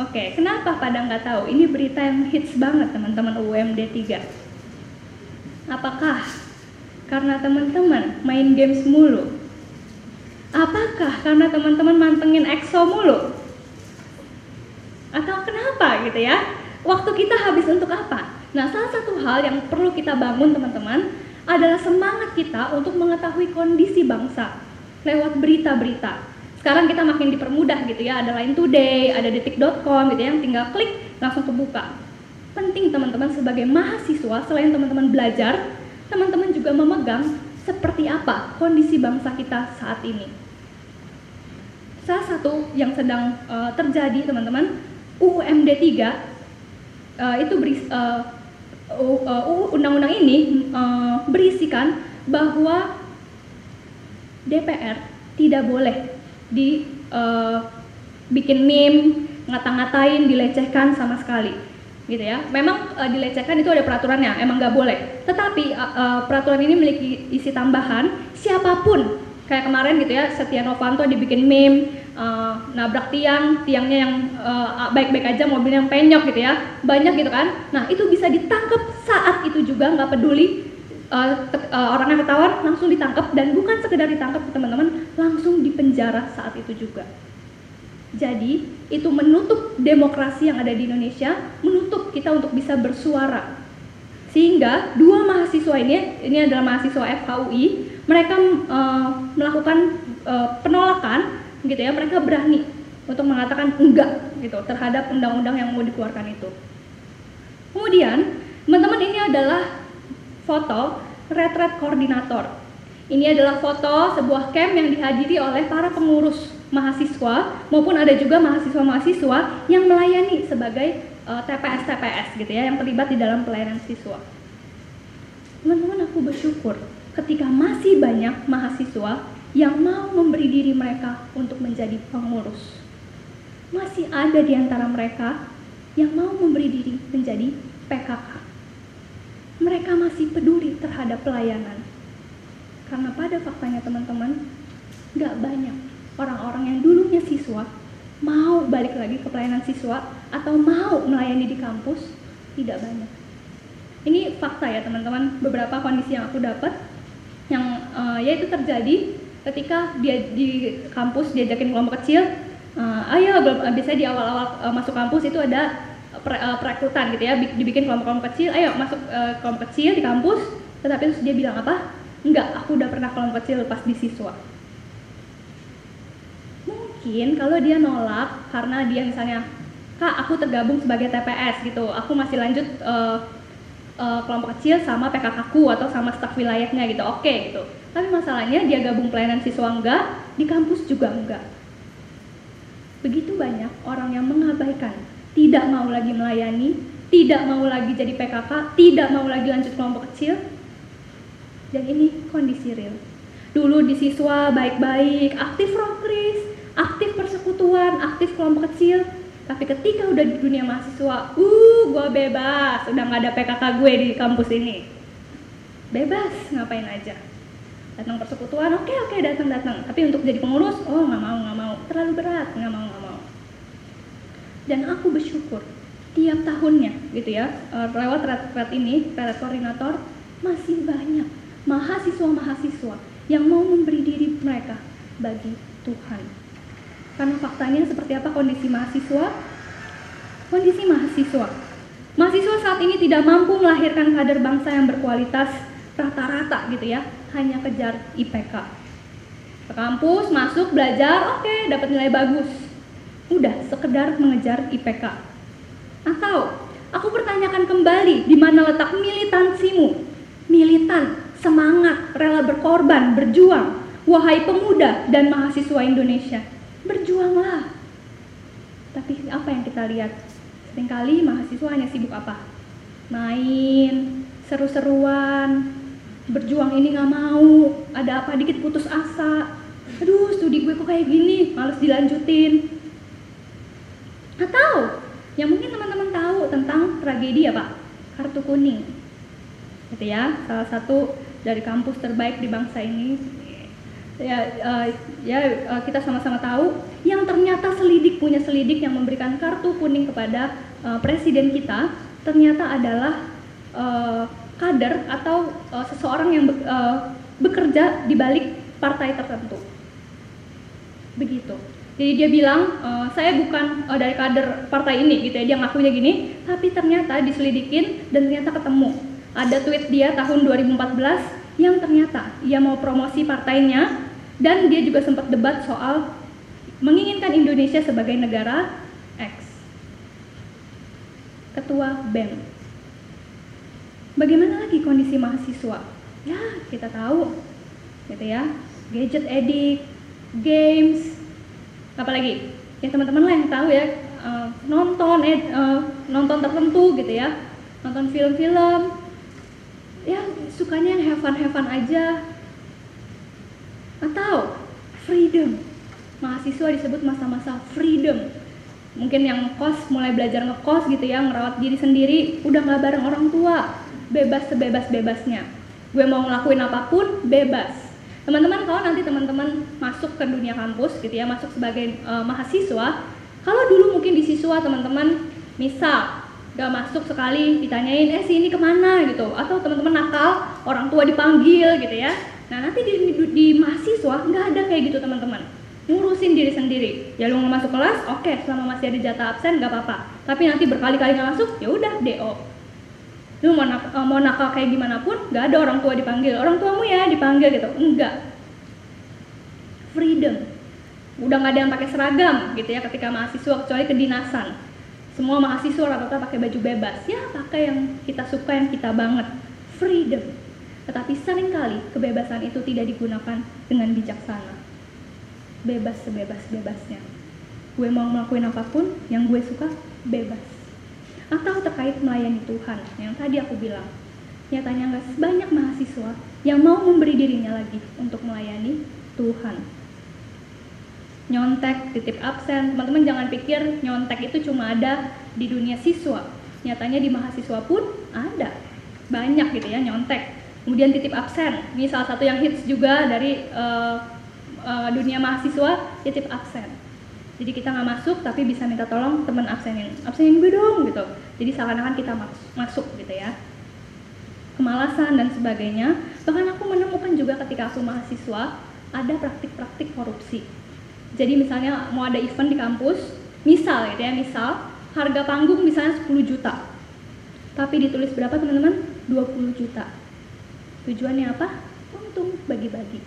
D: Oke, kenapa pada nggak tahu? Ini berita yang hits banget teman-teman UMD 3. Apakah karena teman-teman main games mulu? Apakah karena teman-teman mantengin EXO mulu? Atau kenapa gitu ya? Waktu kita habis untuk apa? Nah, salah satu hal yang perlu kita bangun teman-teman adalah semangat kita untuk mengetahui kondisi bangsa lewat berita-berita sekarang kita makin dipermudah gitu ya ada Line Today ada detik.com gitu ya yang tinggal klik langsung kebuka penting teman-teman sebagai mahasiswa selain teman-teman belajar teman-teman juga memegang seperti apa kondisi bangsa kita saat ini salah satu yang sedang uh, terjadi teman-teman UUMD 3 uh, itu beri, uh, uh, undang-undang ini uh, berisikan bahwa DPR tidak boleh di uh, bikin meme, ngata-ngatain, dilecehkan sama sekali gitu ya. Memang uh, dilecehkan itu ada peraturannya, emang nggak boleh. Tetapi uh, uh, peraturan ini memiliki isi tambahan, siapa pun kayak kemarin gitu ya, Setia Novanto dibikin meme, uh, nabrak tiang, tiangnya yang baik-baik uh, aja, mobilnya yang penyok gitu ya, banyak gitu kan. Nah itu bisa ditangkap saat itu juga nggak peduli uh, uh, orang yang ketahuan langsung ditangkap. Dan bukan sekedar ditangkap teman-teman langsung dipenjara saat itu juga. Jadi itu menutup demokrasi yang ada di Indonesia menutup kita untuk bisa bersuara. Sehingga dua mahasiswa ini ini adalah mahasiswa FHUI mereka uh, melakukan uh, penolakan gitu ya mereka berani untuk mengatakan enggak gitu terhadap undang-undang yang mau dikeluarkan itu kemudian teman-teman ini adalah foto retret koordinator. Ini adalah foto sebuah camp yang dihadiri oleh para pengurus mahasiswa maupun ada juga mahasiswa-mahasiswa yang melayani sebagai uh, TPS-TPS gitu ya yang terlibat di dalam pelayanan siswa. Teman-teman aku bersyukur ketika masih banyak mahasiswa yang mau memberi diri mereka untuk menjadi pengurus. Masih ada di antara mereka yang mau memberi diri menjadi PKK mereka masih peduli terhadap pelayanan. Karena pada faktanya teman-teman, gak banyak orang-orang yang dulunya siswa mau balik lagi ke pelayanan siswa atau mau melayani di kampus, tidak banyak. Ini fakta ya teman-teman, beberapa kondisi yang aku dapat yang uh, ya itu terjadi ketika dia di kampus diajakin kelompok kecil, uh, ayo biasanya di awal-awal uh, masuk kampus itu ada uh, perekrutan gitu ya dibikin kelompok-kelompok kecil ayo masuk uh, kelompok kecil di kampus. Tetapi terus dia bilang apa? Enggak aku udah pernah kelompok kecil pas di siswa. Mungkin kalau dia nolak karena dia misalnya kak aku tergabung sebagai TPS gitu aku masih lanjut uh, uh, kelompok kecil sama PKK ku atau sama staf wilayahnya gitu oke okay, gitu tapi masalahnya dia gabung pelayanan siswa enggak di kampus juga enggak begitu banyak orang yang mengabaikan tidak mau lagi melayani, tidak mau lagi jadi PKK, tidak mau lagi lanjut kelompok kecil. Dan ini kondisi real. Dulu di siswa baik-baik, aktif rokris, aktif persekutuan, aktif kelompok kecil. Tapi ketika udah di dunia mahasiswa, uh, gue bebas, udah nggak ada PKK gue di kampus ini. Bebas, ngapain aja. Datang persekutuan, oke okay, oke okay, datang datang. Tapi untuk jadi pengurus, oh nggak mau nggak mau, terlalu berat, nggak mau nggak mau dan aku bersyukur tiap tahunnya gitu ya eh, lewat red ini red koordinator masih banyak mahasiswa-mahasiswa yang mau memberi diri mereka bagi Tuhan karena faktanya seperti apa kondisi mahasiswa kondisi mahasiswa mahasiswa saat ini tidak mampu melahirkan kader bangsa yang berkualitas rata-rata gitu ya hanya kejar IPK ke kampus masuk belajar oke okay, dapat nilai bagus udah sekedar mengejar IPK. Atau aku pertanyakan kembali di mana letak militansimu? Militan, semangat, rela berkorban, berjuang wahai pemuda dan mahasiswa Indonesia, berjuanglah. Tapi apa yang kita lihat? Seringkali mahasiswa hanya sibuk apa? Main, seru-seruan, berjuang ini nggak mau, ada apa dikit putus asa. Aduh, studi gue kok kayak gini, males dilanjutin. Atau yang mungkin teman-teman tahu tentang tragedi apa? Kartu kuning. Gitu ya, salah satu dari kampus terbaik di bangsa ini. Ya, uh, ya uh, kita sama-sama tahu yang ternyata selidik punya selidik yang memberikan kartu kuning kepada uh, presiden kita ternyata adalah uh, kader atau uh, seseorang yang be uh, bekerja di balik partai tertentu. Begitu. Jadi dia bilang uh, saya bukan uh, dari kader partai ini gitu ya dia ngakunya gini, tapi ternyata diselidikin dan ternyata ketemu ada tweet dia tahun 2014 yang ternyata ia mau promosi partainya dan dia juga sempat debat soal menginginkan Indonesia sebagai negara X. Ketua BEM. Bagaimana lagi kondisi mahasiswa? Ya, kita tahu. Gitu ya. Gadget edik, games, apalagi? Ya teman-teman lah yang tahu ya, uh, nonton ed, uh, nonton tertentu gitu ya. Nonton film-film. Ya, sukanya yang have fun, have fun aja atau freedom. Mahasiswa disebut masa-masa freedom. Mungkin yang kos mulai belajar ngekos gitu ya, ngerawat diri sendiri, udah nggak bareng orang tua, bebas sebebas-bebasnya. Gue mau ngelakuin apa pun, bebas. Teman-teman kalau nanti teman-teman masuk ke dunia kampus gitu ya, masuk sebagai uh, mahasiswa, kalau dulu mungkin di siswa teman-teman misal gak masuk sekali ditanyain eh sini ke mana gitu atau teman-teman nakal orang tua dipanggil gitu ya Nah nanti di, di, di mahasiswa nggak ada kayak gitu teman-teman. Ngurusin diri sendiri. Ya lu mau masuk kelas oke okay, selama masih ada jatah absen nggak apa-apa. Tapi nanti berkali-kali nggak masuk ya udah do lu mau, nak, eh, mau nakal kayak gimana pun nggak ada orang tua dipanggil. Orang tuamu ya dipanggil gitu. Enggak freedom. Udah nggak ada yang pakai seragam gitu ya ketika mahasiswa kecuali kedinasan. Semua mahasiswa rata-rata pakai baju bebas. Ya pakai yang kita suka yang kita banget. Freedom tetapi sering kali kebebasan itu tidak digunakan dengan bijaksana. Bebas sebebas-bebasnya. Gue mau ngelakuin apa pun yang gue suka, bebas. Atau terkait melayani Tuhan, yang tadi aku bilang. Nyatanya nggak sebanyak mahasiswa yang mau memberi dirinya lagi untuk melayani Tuhan. Nyontek, titip absen, teman-teman jangan pikir nyontek itu cuma ada di dunia siswa. Nyatanya di mahasiswa pun ada. Banyak gitu ya nyontek kemudian titip absen. Ini salah satu yang hits juga dari uh, uh, dunia mahasiswa titip absen. Jadi kita nggak masuk tapi bisa minta tolong teman absenin. Absenin gue dong gitu. Jadi seakan-akan kita masuk gitu ya. Kemalasan dan sebagainya. Bahkan aku menemukan juga ketika aku mahasiswa ada praktik-praktik korupsi. Jadi misalnya mau ada event di kampus misal gitu ya misal harga panggung misalnya 10 juta. Tapi ditulis berapa teman-teman? 20 juta Tujuannya apa? Untung bagi-bagi.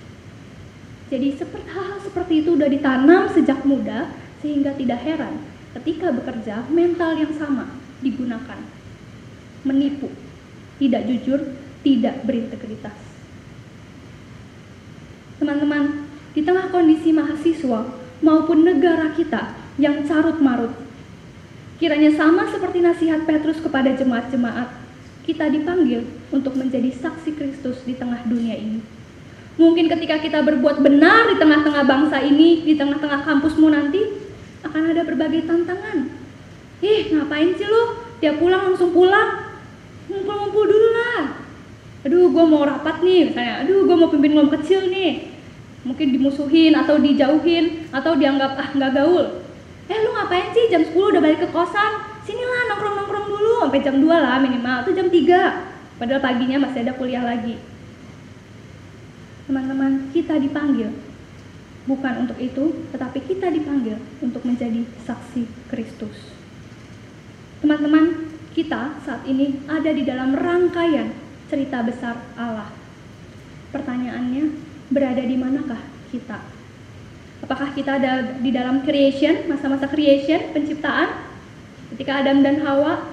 D: Jadi seperti hal, hal seperti itu sudah ditanam sejak muda sehingga tidak heran ketika bekerja mental yang sama digunakan. Menipu, tidak jujur, tidak berintegritas. Teman-teman, di tengah kondisi mahasiswa maupun negara kita yang carut marut, kiranya sama seperti nasihat Petrus kepada jemaat-jemaat kita dipanggil untuk menjadi saksi Kristus di tengah dunia ini. Mungkin ketika kita berbuat benar di tengah-tengah bangsa ini, di tengah-tengah kampusmu nanti, akan ada berbagai tantangan. Ih, ngapain sih lo? Tiap pulang langsung pulang? Ngumpul-ngumpul dulu lah. Aduh, gue mau rapat nih, misalnya. Aduh, gue mau pimpin kelompok kecil nih. Mungkin dimusuhin atau dijauhin atau dianggap ah nggak gaul. Eh, lu ngapain sih? Jam 10 udah balik ke kosan sinilah nongkrong-nongkrong sampai jam 2 lah minimal atau jam 3 padahal paginya masih ada kuliah lagi. Teman-teman kita dipanggil. Bukan untuk itu tetapi kita dipanggil untuk menjadi saksi Kristus. Teman-teman kita saat ini ada di dalam rangkaian cerita besar Allah. Pertanyaannya berada di manakah kita? Apakah kita ada di dalam creation masa-masa creation penciptaan? Ketika Adam dan Hawa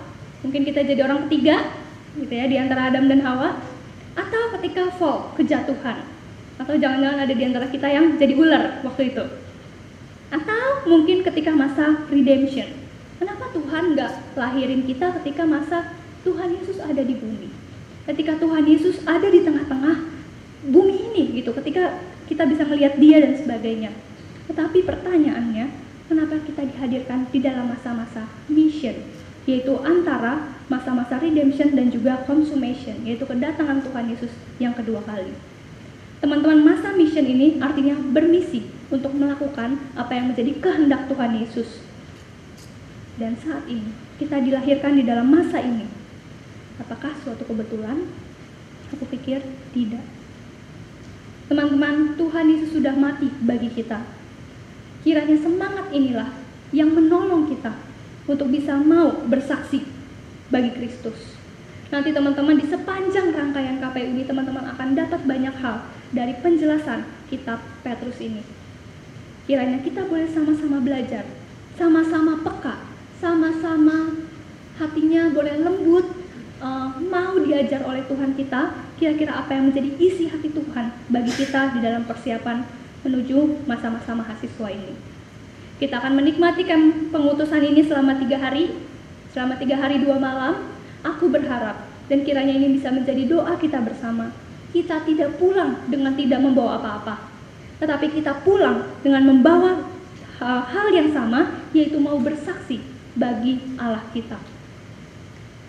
D: mungkin kita jadi orang ketiga gitu ya di antara Adam dan Hawa atau ketika fall kejatuhan Atau jangan-jangan ada di antara kita yang jadi ular waktu itu. Atau mungkin ketika masa redemption. Kenapa Tuhan nggak lahirin kita ketika masa Tuhan Yesus ada di bumi? Ketika Tuhan Yesus ada di tengah-tengah bumi ini gitu, ketika kita bisa melihat dia dan sebagainya. Tetapi pertanyaannya, kenapa kita dihadirkan di dalam masa-masa mission? Yaitu antara masa-masa redemption dan juga consummation, yaitu kedatangan Tuhan Yesus yang kedua kali. Teman-teman, masa mission ini artinya bermisi untuk melakukan apa yang menjadi kehendak Tuhan Yesus dan saat ini kita dilahirkan di dalam masa ini. Apakah suatu kebetulan? Aku pikir tidak. Teman-teman, Tuhan Yesus sudah mati bagi kita. Kiranya semangat inilah yang menolong kita untuk bisa mau bersaksi bagi Kristus. Nanti teman-teman di sepanjang rangkaian KPU ini teman-teman akan dapat banyak hal dari penjelasan kitab Petrus ini. Kiranya kita boleh sama-sama belajar, sama-sama peka sama-sama hatinya boleh lembut, uh, mau diajar oleh Tuhan kita, kira-kira apa yang menjadi isi hati Tuhan bagi kita di dalam persiapan menuju masa-masa mahasiswa ini. Kita akan menikmati pengutusan ini selama tiga hari, selama tiga hari dua malam. Aku berharap dan kiranya ini bisa menjadi doa kita bersama. Kita tidak pulang dengan tidak membawa apa-apa, tetapi kita pulang dengan membawa uh, hal yang sama, yaitu mau bersaksi bagi Allah kita.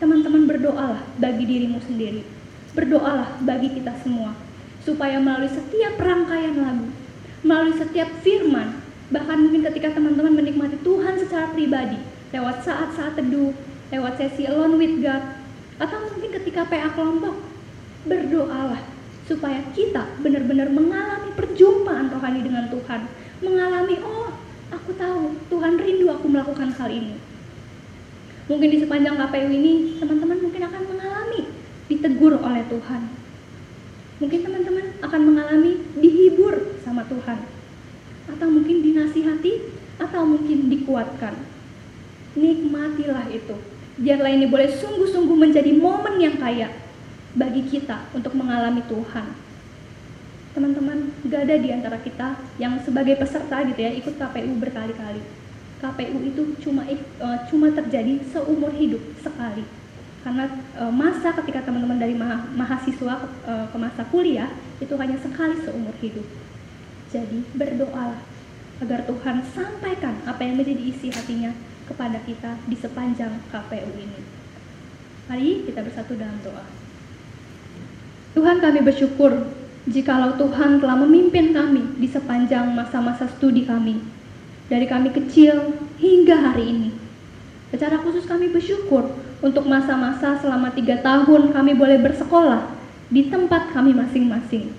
D: Teman-teman berdoalah bagi dirimu sendiri. Berdoalah bagi kita semua. Supaya melalui setiap rangkaian lagu, melalui setiap firman, bahkan mungkin ketika teman-teman menikmati Tuhan secara pribadi, lewat saat-saat teduh, lewat sesi alone with God, atau mungkin ketika PA kelompok, berdoalah supaya kita benar-benar mengalami perjumpaan rohani dengan Tuhan, mengalami oh aku tahu Tuhan rindu aku melakukan hal ini. Mungkin di sepanjang KPU ini teman-teman mungkin akan mengalami ditegur oleh Tuhan. Mungkin teman-teman akan mengalami dihibur sama Tuhan. Atau mungkin dinasihati atau mungkin dikuatkan. Nikmatilah itu. Biarlah ini boleh sungguh-sungguh menjadi momen yang kaya bagi kita untuk mengalami Tuhan. Teman-teman, gak ada di antara kita yang sebagai peserta gitu ya ikut KPU berkali-kali KPU itu cuma uh, cuma terjadi seumur hidup sekali karena uh, masa ketika teman-teman dari ma mahasiswa uh, ke masa kuliah itu hanya sekali seumur hidup jadi berdoalah agar Tuhan sampaikan apa yang menjadi isi hatinya kepada kita di sepanjang KPU ini mari kita bersatu dalam doa Tuhan kami bersyukur jikalau Tuhan telah memimpin kami di sepanjang masa-masa studi kami dari kami kecil hingga hari ini. Secara khusus kami bersyukur untuk masa-masa selama tiga tahun kami boleh bersekolah di tempat kami masing-masing.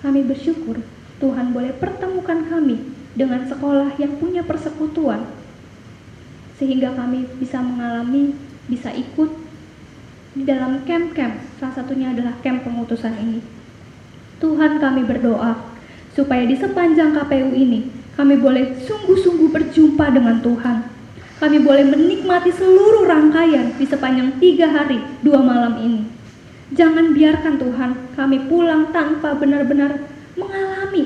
D: Kami bersyukur Tuhan boleh pertemukan kami dengan sekolah yang punya persekutuan sehingga kami bisa mengalami, bisa ikut di dalam camp-camp, salah satunya adalah camp pengutusan ini. Tuhan kami berdoa supaya di sepanjang KPU ini kami boleh sungguh-sungguh berjumpa dengan Tuhan. Kami boleh menikmati seluruh rangkaian di sepanjang tiga hari, dua malam ini. Jangan biarkan Tuhan kami pulang tanpa benar-benar mengalami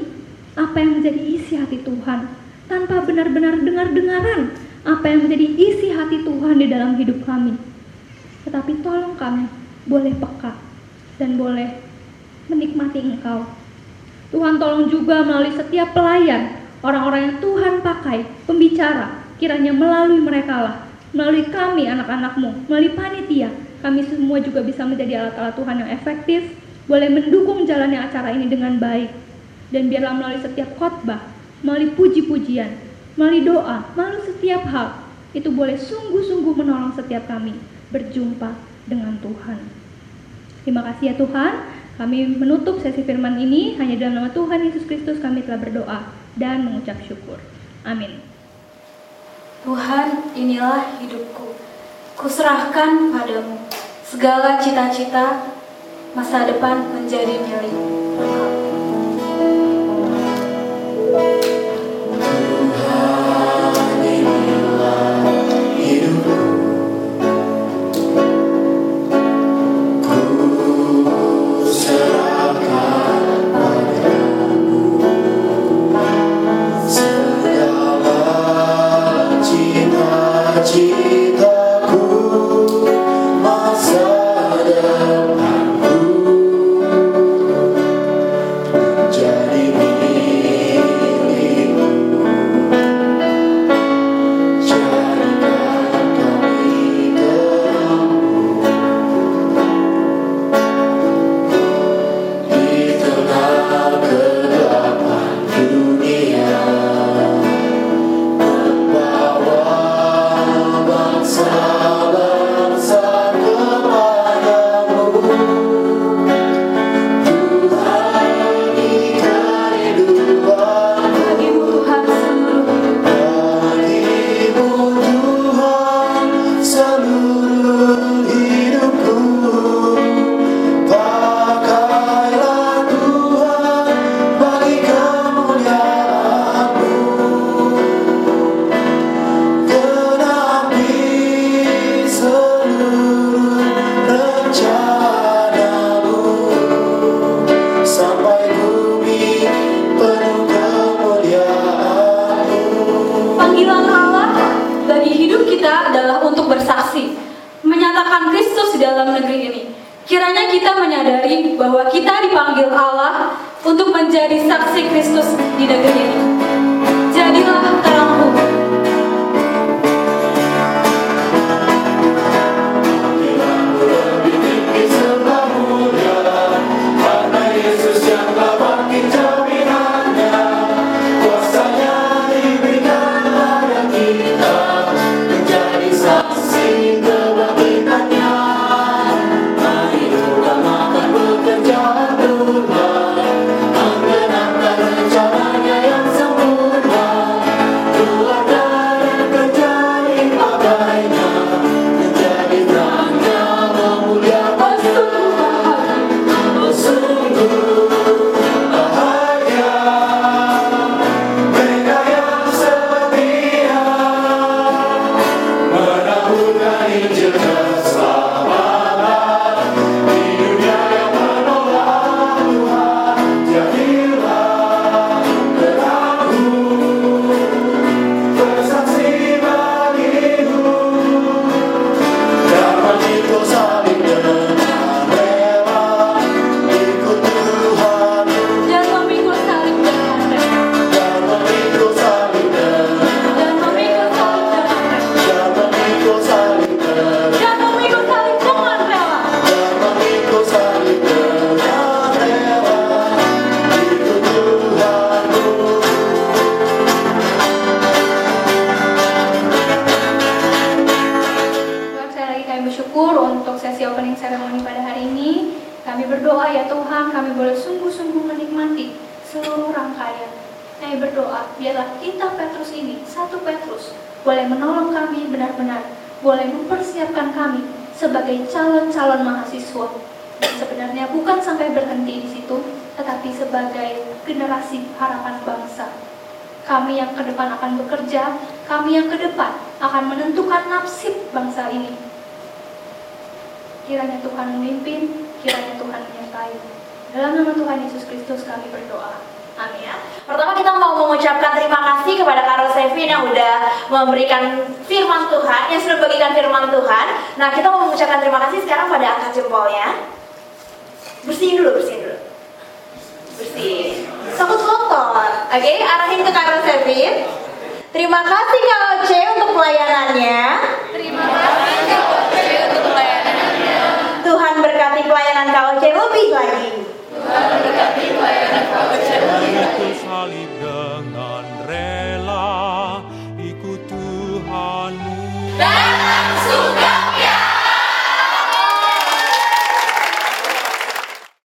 D: apa yang menjadi isi hati Tuhan. Tanpa benar-benar dengar-dengaran apa yang menjadi isi hati Tuhan di dalam hidup kami. Tetapi tolong kami boleh peka dan boleh menikmati Engkau. Tuhan tolong juga melalui setiap pelayan orang-orang yang Tuhan pakai, pembicara, kiranya melalui mereka lah, melalui kami anak-anakmu, melalui panitia, kami semua juga bisa menjadi alat-alat Tuhan yang efektif, boleh mendukung jalannya acara ini dengan baik. Dan biarlah melalui setiap khotbah, melalui puji-pujian, melalui doa, melalui setiap hal, itu boleh sungguh-sungguh menolong setiap kami berjumpa dengan Tuhan. Terima kasih ya Tuhan, kami menutup sesi firman ini hanya dalam nama Tuhan Yesus Kristus kami telah berdoa dan mengucap syukur. Amin.
C: Tuhan, inilah hidupku. Kuserahkan padamu segala cita-cita masa depan menjadi milik